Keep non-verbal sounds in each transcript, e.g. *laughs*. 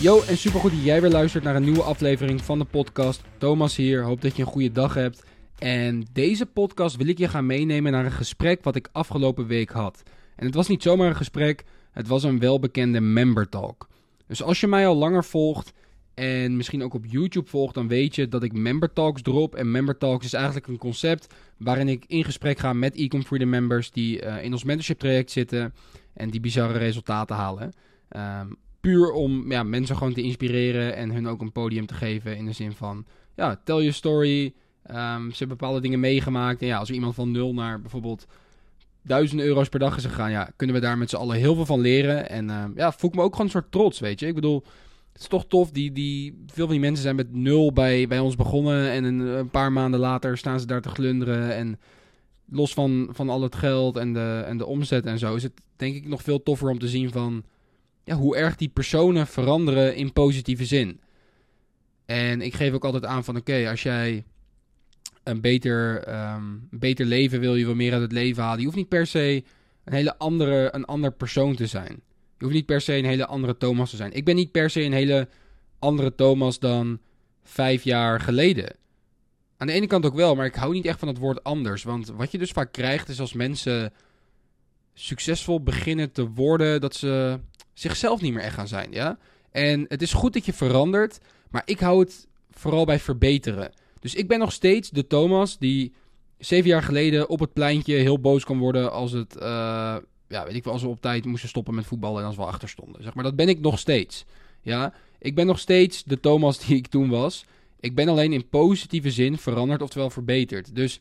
Yo, en supergoed dat jij weer luistert naar een nieuwe aflevering van de podcast. Thomas hier, hoop dat je een goede dag hebt. En deze podcast wil ik je gaan meenemen naar een gesprek wat ik afgelopen week had. En het was niet zomaar een gesprek, het was een welbekende member talk. Dus als je mij al langer volgt en misschien ook op YouTube volgt, dan weet je dat ik member talks drop. En member talks is eigenlijk een concept waarin ik in gesprek ga met Ecom Freedom members die eh, in ons mentorship traject zitten en die bizarre resultaten halen. Ehm, puur om ja, mensen gewoon te inspireren en hun ook een podium te geven in de zin van, ja, tell your story. Ehm, ze hebben bepaalde dingen meegemaakt. En ja, als er iemand van nul naar bijvoorbeeld duizenden euro's per dag is gegaan, ja, kunnen we daar met z'n allen heel veel van leren. En uh, ja, voel ik me ook gewoon een soort trots, weet je. Ik bedoel, het is toch tof. Die, die, veel van die mensen zijn met nul bij, bij ons begonnen. En een, een paar maanden later staan ze daar te glunderen. En los van, van al het geld en de, en de omzet en zo, is het denk ik nog veel toffer om te zien van ja, hoe erg die personen veranderen in positieve zin. En ik geef ook altijd aan van oké, als jij een beter, um, beter leven wil, je wil meer uit het leven halen. Je hoeft niet per se een hele andere, een ander persoon te zijn. Hoeft niet per se een hele andere Thomas te zijn. Ik ben niet per se een hele andere Thomas dan vijf jaar geleden. Aan de ene kant ook wel, maar ik hou niet echt van het woord anders. Want wat je dus vaak krijgt is als mensen succesvol beginnen te worden, dat ze zichzelf niet meer echt gaan zijn. Ja? En het is goed dat je verandert, maar ik hou het vooral bij verbeteren. Dus ik ben nog steeds de Thomas die zeven jaar geleden op het pleintje heel boos kon worden als het, uh, ja, weet ik wel, als we op tijd moesten stoppen met voetballen en als we achter stonden. Zeg maar, dat ben ik nog steeds. Ja, ik ben nog steeds de Thomas *laughs* die ik toen was. Ik ben alleen in positieve zin veranderd, oftewel verbeterd. Dus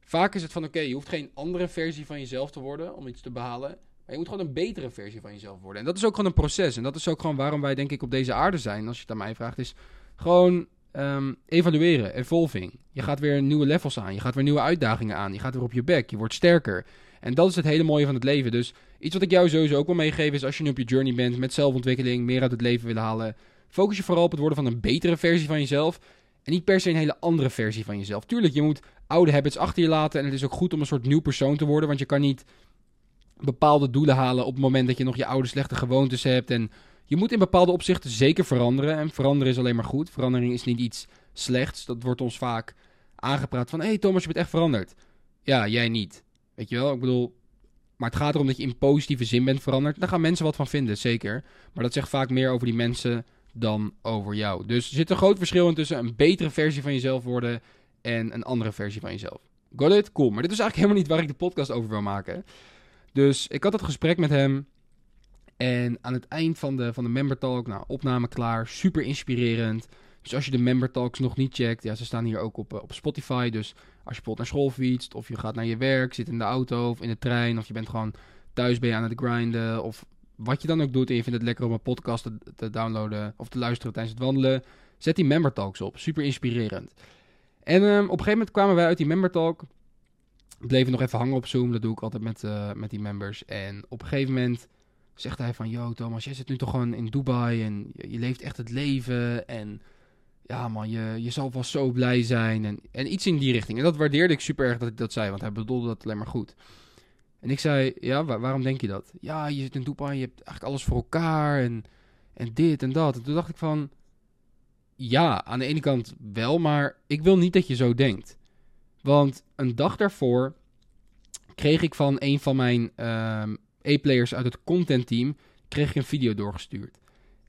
vaak is het van, oké, je hoeft geen andere versie van jezelf te worden om iets te behalen. Maar je moet gewoon een betere versie van jezelf worden. En dat is ook gewoon een proces. En dat is ook gewoon waarom wij, denk ik, op deze aarde zijn. Als je het aan mij vraagt, is gewoon um, evalueren, evolving. Je gaat weer nieuwe levels aan. Je gaat weer nieuwe uitdagingen aan. Je gaat weer op je bek. Je wordt sterker. En dat is het hele mooie van het leven. Dus iets wat ik jou sowieso ook wil meegeven is als je nu op je journey bent met zelfontwikkeling, meer uit het leven willen halen. Focus je vooral op het worden van een betere versie van jezelf. En niet per se een hele andere versie van jezelf. Tuurlijk, je moet oude habits achter je laten. En het is ook goed om een soort nieuw persoon te worden. Want je kan niet bepaalde doelen halen op het moment dat je nog je oude slechte gewoontes hebt. En je moet in bepaalde opzichten zeker veranderen. En veranderen is alleen maar goed. Verandering is niet iets slechts. Dat wordt ons vaak aangepraat van... Hé Thomas, je bent echt veranderd. Ja, jij niet. Weet je wel? Ik bedoel... Maar het gaat erom dat je in positieve zin bent veranderd. Daar gaan mensen wat van vinden, zeker. Maar dat zegt vaak meer over die mensen dan over jou. Dus er zit een groot verschil in tussen een betere versie van jezelf worden... en een andere versie van jezelf. Got it? Cool. Maar dit is eigenlijk *laughs* helemaal niet waar ik de podcast over wil maken. Dus ik had het gesprek met hem. En aan het eind van de, van de Member Talk, nou, opname klaar, super inspirerend. Dus als je de Member Talks nog niet checkt, ja, ze staan hier ook op, eh, op Spotify. Dus als je bijvoorbeeld naar school fietst, of je gaat naar je werk, zit in de auto of in de trein, of je bent gewoon thuis ben aan het grinden, of wat je dan ook doet en je vindt het lekker om een podcast te, te downloaden of te luisteren tijdens het wandelen, zet die Member Talks op. Super inspirerend. En um, op een gegeven moment kwamen wij uit die Member Talk bleven nog even hangen op Zoom. Dat doe ik altijd met, uh, met die members. En op een gegeven moment zegt hij van... Yo Thomas, jij zit nu toch gewoon in Dubai en je, je leeft echt het leven. En ja man, je, je zal wel zo blij zijn. En, en iets in die richting. En dat waardeerde ik super erg dat ik dat zei. Want hij bedoelde dat alleen maar goed. En ik zei, ja, waarom denk je dat? Ja, je zit in Dubai, je hebt eigenlijk alles voor elkaar. En, en dit en dat. En toen dacht ik van... Ja, aan de ene kant wel, maar ik wil niet dat je zo denkt. Want een dag daarvoor kreeg ik van een van mijn E-players uit het content team kreeg ik een video doorgestuurd.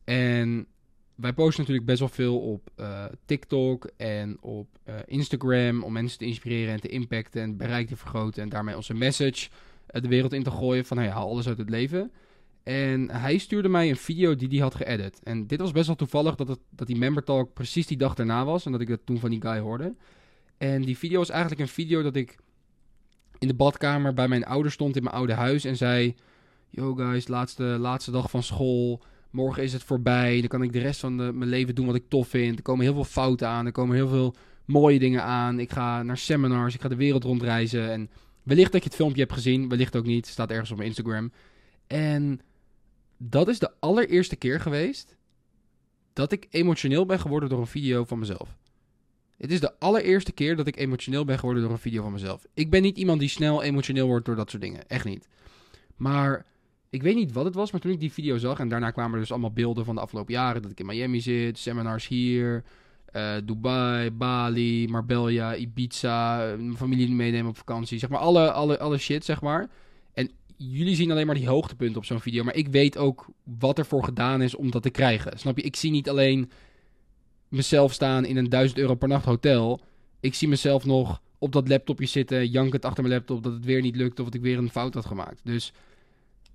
En wij posten natuurlijk best wel veel op uh, TikTok en op uh, Instagram om mensen te inspireren en te impacten en bereik te vergroten en daarmee onze message uh, de wereld in te gooien van hey, haal alles uit het leven. En hij stuurde mij een video die hij had geëdit. En dit was best wel toevallig dat, het, dat die member talk precies die dag daarna was en dat ik dat toen van die guy hoorde. En die video is eigenlijk een video dat ik in de badkamer bij mijn ouders stond in mijn oude huis en zei: Yo guys, laatste, laatste dag van school. Morgen is het voorbij. Dan kan ik de rest van de, mijn leven doen wat ik tof vind. Er komen heel veel fouten aan. Er komen heel veel mooie dingen aan. Ik ga naar seminars. Ik ga de wereld rondreizen. En wellicht dat je het filmpje hebt gezien. Wellicht ook niet. Staat ergens op mijn Instagram. En dat is de allereerste keer geweest dat ik emotioneel ben geworden door een video van mezelf. Het is de allereerste keer dat ik emotioneel ben geworden door een video van mezelf. Ik ben niet iemand die snel emotioneel wordt door dat soort dingen. Echt niet. Maar ik weet niet wat het was, maar toen ik die video zag... en daarna kwamen er dus allemaal beelden van de afgelopen jaren... dat ik in Miami zit, seminars hier... Uh, Dubai, Bali, Marbella, Ibiza, mijn familie meenemen op vakantie. Zeg maar alle, alle, alle shit, zeg maar. En jullie zien alleen maar die hoogtepunten op zo'n video. Maar ik weet ook wat er voor gedaan is om dat te krijgen. Snap je? Ik zie niet alleen mezelf staan in een 1000 euro per nacht hotel. Ik zie mezelf nog op dat laptopje zitten, jankend achter mijn laptop dat het weer niet lukt of dat ik weer een fout had gemaakt. Dus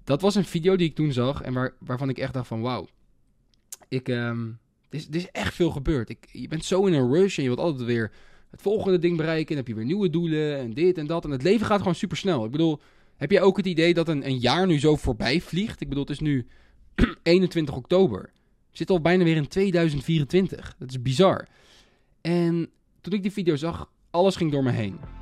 dat was een video die ik toen zag en waar, waarvan ik echt dacht van wauw. Ik, um, er, is, er is echt veel gebeurd. Ik, je bent zo in een rush en je wilt altijd weer het volgende ding bereiken. En dan heb je weer nieuwe doelen en dit en dat. En het leven gaat gewoon super snel. Ik bedoel, heb je ook het idee dat een, een jaar nu zo voorbij vliegt? Ik bedoel, het is nu *clears throat* 21 oktober. We zitten al bijna weer in 2024. Dat is bizar. En toen ik die video zag, alles ging door me heen.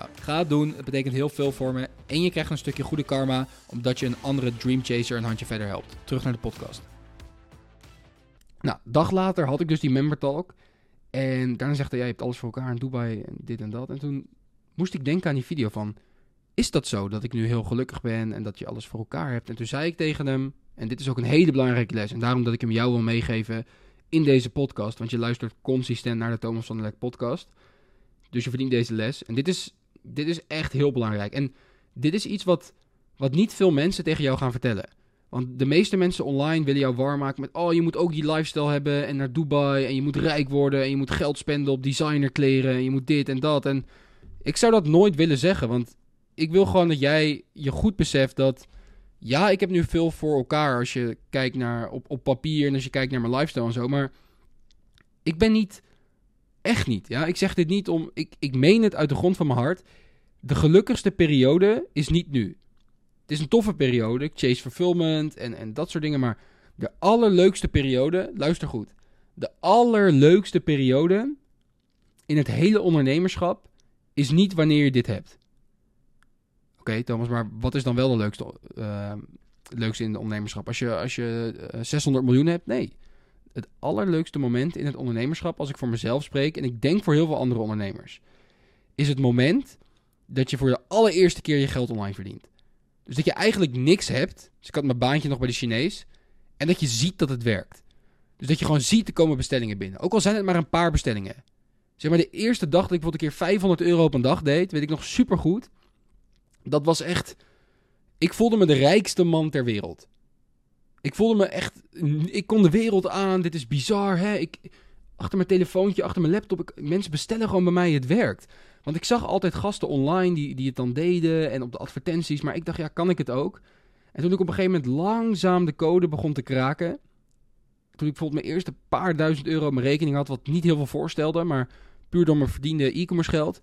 Ga het doen, het betekent heel veel voor me. En je krijgt een stukje goede karma, omdat je een andere Dream Chaser een handje verder helpt. Terug naar de podcast. Nou, dag later had ik dus die member talk. En daarna zegt hij, jij hebt alles voor elkaar in Dubai en dit en dat. En toen moest ik denken aan die video van, is dat zo dat ik nu heel gelukkig ben en dat je alles voor elkaar hebt? En toen zei ik tegen hem, en dit is ook een hele belangrijke les. En daarom dat ik hem jou wil meegeven in deze podcast. Want je luistert consistent naar de Thomas van der Lek podcast. Dus je verdient deze les. En dit is dit is echt heel belangrijk. En dit is iets wat, wat niet veel mensen tegen jou gaan vertellen. Want de meeste mensen online willen jou warm maken met... oh, je moet ook die lifestyle hebben en naar Dubai... en je moet rijk worden en je moet geld spenden op designerkleren... en je moet dit en dat. En ik zou dat nooit willen zeggen, want ik wil gewoon dat jij je goed beseft dat... ja, ik heb nu veel voor elkaar als je kijkt naar op, op papier... en als je kijkt naar mijn lifestyle en zo, maar... ik ben niet Echt niet. Ja? Ik zeg dit niet om. Ik, ik meen het uit de grond van mijn hart. De gelukkigste periode is niet nu. Het is een toffe periode. Chase fulfillment en, en dat soort dingen. Maar de allerleukste periode. Luister goed. De allerleukste periode. in het hele ondernemerschap. is niet wanneer je dit hebt. Oké, Thomas, maar wat is dan wel de leukste, uh, leukste in het ondernemerschap? Als je, als je 600 miljoen hebt? Nee het allerleukste moment in het ondernemerschap, als ik voor mezelf spreek, en ik denk voor heel veel andere ondernemers, is het moment dat je voor de allereerste keer je geld online verdient. Dus dat je eigenlijk niks hebt. Dus ik had mijn baantje nog bij de Chinees. En dat je ziet dat het werkt. Dus dat je gewoon ziet er komen bestellingen binnen. Ook al zijn het maar een paar bestellingen. Zeg maar de eerste dag dat ik bijvoorbeeld een keer 500 euro op een dag deed, weet ik nog super goed. Dat was echt. Ik voelde me de rijkste man ter wereld. Ik voelde me echt. Ik kon de wereld aan. Dit is bizar. Hè? Ik, achter mijn telefoontje, achter mijn laptop. Ik, mensen bestellen gewoon bij mij. Het werkt. Want ik zag altijd gasten online die, die het dan deden. En op de advertenties. Maar ik dacht, ja, kan ik het ook? En toen ik op een gegeven moment langzaam de code begon te kraken. Toen ik bijvoorbeeld mijn eerste paar duizend euro op mijn rekening had. Wat niet heel veel voorstelde. Maar puur door mijn verdiende e-commerce geld.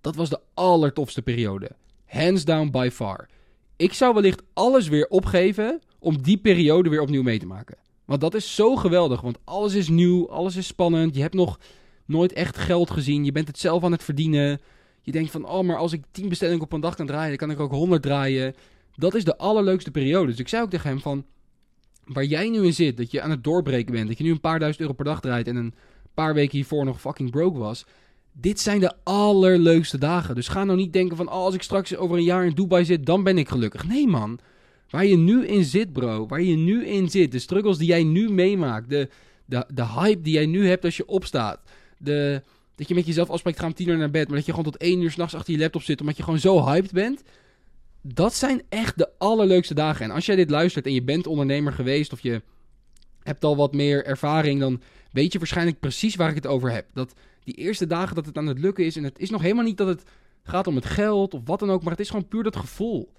Dat was de allertofste periode. Hands down by far. Ik zou wellicht alles weer opgeven om die periode weer opnieuw mee te maken. Want dat is zo geweldig, want alles is nieuw, alles is spannend. Je hebt nog nooit echt geld gezien, je bent het zelf aan het verdienen. Je denkt van, oh, maar als ik 10 bestellingen op een dag kan draaien, dan kan ik ook 100 draaien. Dat is de allerleukste periode. Dus ik zei ook tegen hem van, waar jij nu in zit, dat je aan het doorbreken bent, dat je nu een paar duizend euro per dag draait en een paar weken hiervoor nog fucking broke was. Dit zijn de allerleukste dagen. Dus ga nou niet denken van, oh, als ik straks over een jaar in Dubai zit, dan ben ik gelukkig. Nee man, Waar je nu in zit, bro. Waar je nu in zit. De struggles die jij nu meemaakt. De, de, de hype die jij nu hebt als je opstaat. De, dat je met jezelf afspreekt, ga om tien uur naar bed. Maar dat je gewoon tot één uur s'nachts achter je laptop zit. Omdat je gewoon zo hyped bent. Dat zijn echt de allerleukste dagen. En als jij dit luistert en je bent ondernemer geweest. Of je hebt al wat meer ervaring. Dan weet je waarschijnlijk precies waar ik het over heb. Dat die eerste dagen dat het aan het lukken is. En het is nog helemaal niet dat het gaat om het geld of wat dan ook. Maar het is gewoon puur dat gevoel.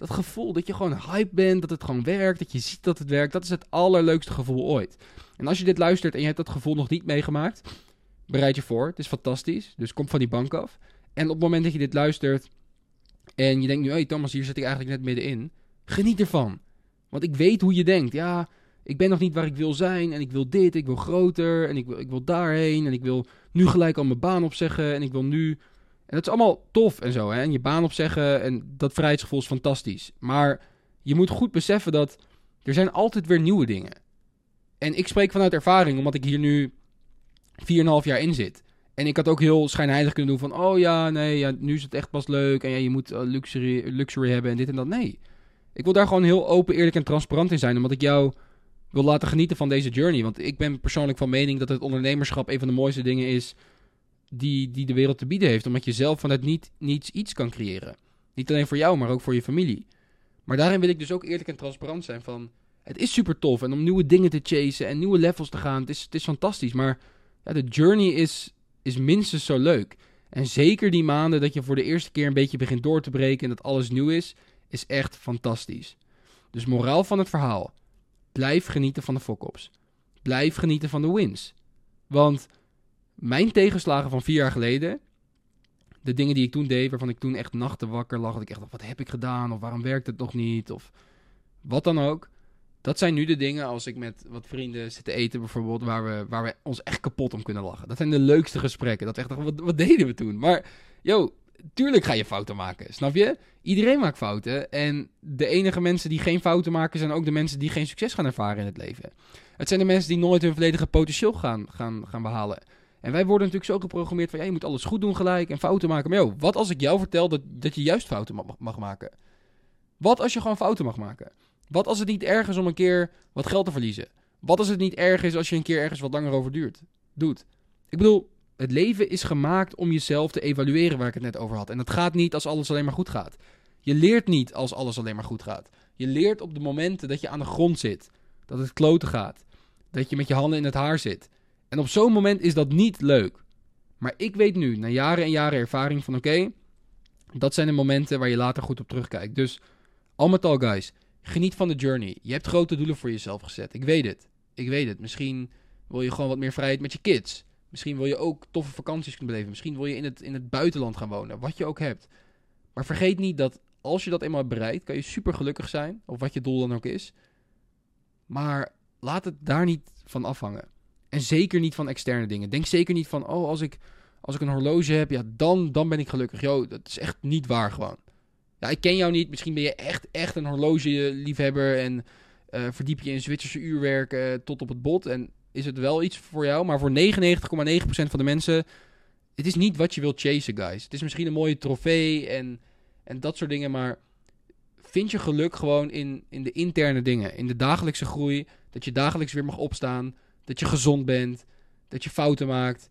Dat gevoel dat je gewoon hype bent, dat het gewoon werkt, dat je ziet dat het werkt, dat is het allerleukste gevoel ooit. En als je dit luistert en je hebt dat gevoel nog niet meegemaakt, bereid je voor. Het is fantastisch. Dus kom van die bank af. En op het moment dat je dit luistert En je denkt nu, hey, Thomas, hier zit ik eigenlijk net middenin. Geniet ervan. Want ik weet hoe je denkt. Ja, ik ben nog niet waar ik wil zijn. En ik wil dit, ik wil groter. En ik wil, ik wil daarheen. En ik wil nu gelijk al mijn baan opzeggen. En ik wil nu... En dat is allemaal tof en zo. Hè? En je baan opzeggen en dat vrijheidsgevoel is fantastisch. Maar je moet goed beseffen dat er zijn altijd weer nieuwe dingen. En ik spreek vanuit ervaring, omdat ik hier nu 4,5 jaar in zit. En ik had ook heel schijnheilig kunnen doen van... Oh ja, nee, ja, nu is het echt pas leuk. En ja, je moet uh, luxury, luxury hebben en dit en dat. Nee. Ik wil daar gewoon heel open, eerlijk en transparant in zijn. Omdat ik jou wil laten genieten van deze journey. Want ik ben persoonlijk van mening dat het ondernemerschap... een van de mooiste dingen is die, die de wereld te bieden heeft. Omdat je zelf vanuit niet, niets iets kan creëren. Niet alleen voor jou, maar ook voor je familie. Maar daarin wil ik dus ook eerlijk en transparant zijn van... Het is super tof en om nieuwe dingen te chasen en nieuwe levels te gaan. Het is, het is fantastisch, maar ja, de journey is, is minstens zo leuk. En zeker die maanden dat je voor de eerste keer een beetje begint door te breken en dat alles nieuw is, is echt fantastisch. Dus moraal van het verhaal. Blijf genieten van de fok Blijf genieten van de wins. Want mijn tegenslagen van vier jaar geleden, de dingen die ik toen deed, waarvan ik toen echt nachten wakker lag, dat ik echt dacht, wat heb ik gedaan? Of waarom werkt het nog niet? Of wat dan ook. Dat zijn nu de dingen als ik met wat vrienden zit te eten bijvoorbeeld, waar we, waar we ons echt kapot om kunnen lachen. Dat zijn de leukste gesprekken. Dat echt, wat, wat deden we toen? Maar, yo, tuurlijk ga je fouten maken, snap je? Iedereen maakt fouten. En de enige mensen die geen fouten maken, zijn ook de mensen die geen succes gaan ervaren in het leven. Het zijn de mensen die nooit hun volledige potentieel gaan, gaan, gaan behalen. En wij worden natuurlijk zo geprogrammeerd van, ja, je moet alles goed doen gelijk en fouten maken. Maar joh, wat als ik jou vertel dat, dat je juist fouten mag, mag maken? Wat als je gewoon fouten mag maken? Wat als het niet erg is om een keer wat geld te verliezen? Wat als het niet erg is als je een keer ergens wat langer over duurt, doet? Ik bedoel, het leven is gemaakt om jezelf te evalueren waar ik het net over had. En dat gaat niet als alles alleen maar goed gaat. Je leert niet als alles alleen maar goed gaat. Je leert op de momenten dat je aan de grond zit. Dat het kloten gaat. Dat je met je handen in het haar zit. En op zo'n moment is dat niet leuk. Maar ik weet nu, na jaren en jaren ervaring, van oké, dat zijn de momenten waar je later goed op terugkijkt. Dus al met al, guys, Geniet van de journey. Je hebt grote doelen voor jezelf gezet. Ik weet het. Ik weet het. Misschien wil je gewoon wat meer vrijheid met je kids. Misschien wil je ook toffe vakanties kunnen beleven. Misschien wil je in het, in het buitenland gaan wonen. Wat je ook hebt. Maar vergeet niet dat als je dat eenmaal bereikt, kan je super gelukkig zijn. Of wat je doel dan ook is. Maar laat het daar niet van afhangen. En zeker niet van externe dingen. Denk zeker niet van, oh, als ik, als ik een horloge heb, ja, dan, dan ben ik gelukkig. Yo, dat is echt niet waar gewoon. Ja, ik ken jou niet. Misschien ben je echt, echt een horlogeliefhebber en uh, verdiep je in Zwitserse uurwerk uh, tot op het bot. En is het wel iets voor jou. Maar voor 99,9% van de mensen, het is niet wat je wilt chasen, guys. Het is misschien een mooie trofee en, en dat soort dingen, maar vind je geluk gewoon in, in de interne dingen. In de dagelijkse groei. Dat je dagelijks weer mag opstaan. Dat je gezond bent. Dat je fouten maakt.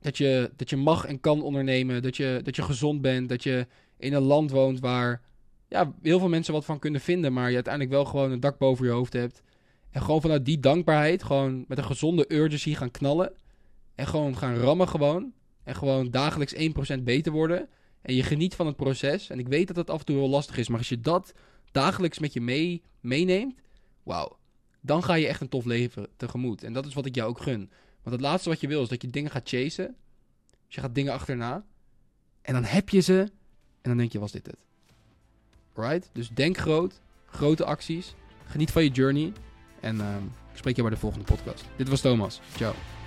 Dat je, dat je mag en kan ondernemen. Dat je, dat je gezond bent. Dat je in een land woont waar ja, heel veel mensen wat van kunnen vinden, maar je uiteindelijk wel gewoon een dak boven je hoofd hebt. En gewoon vanuit die dankbaarheid, gewoon met een gezonde urgency gaan knallen. En gewoon gaan rammen gewoon. En gewoon dagelijks 1% beter worden. En je geniet van het proces. En ik weet dat het af en toe wel lastig is, maar als je dat dagelijks met je mee, meeneemt, wauw. Dan ga je echt een tof leven tegemoet. En dat is wat ik jou ook gun. Want het laatste wat je wil is dat je dingen gaat chasen. Dus je gaat dingen achterna. En dan heb je ze en dan denk je, was dit het? Right? Dus denk groot, grote acties. Geniet van je journey. En uh, ik spreek je bij de volgende podcast. Dit was Thomas. Ciao.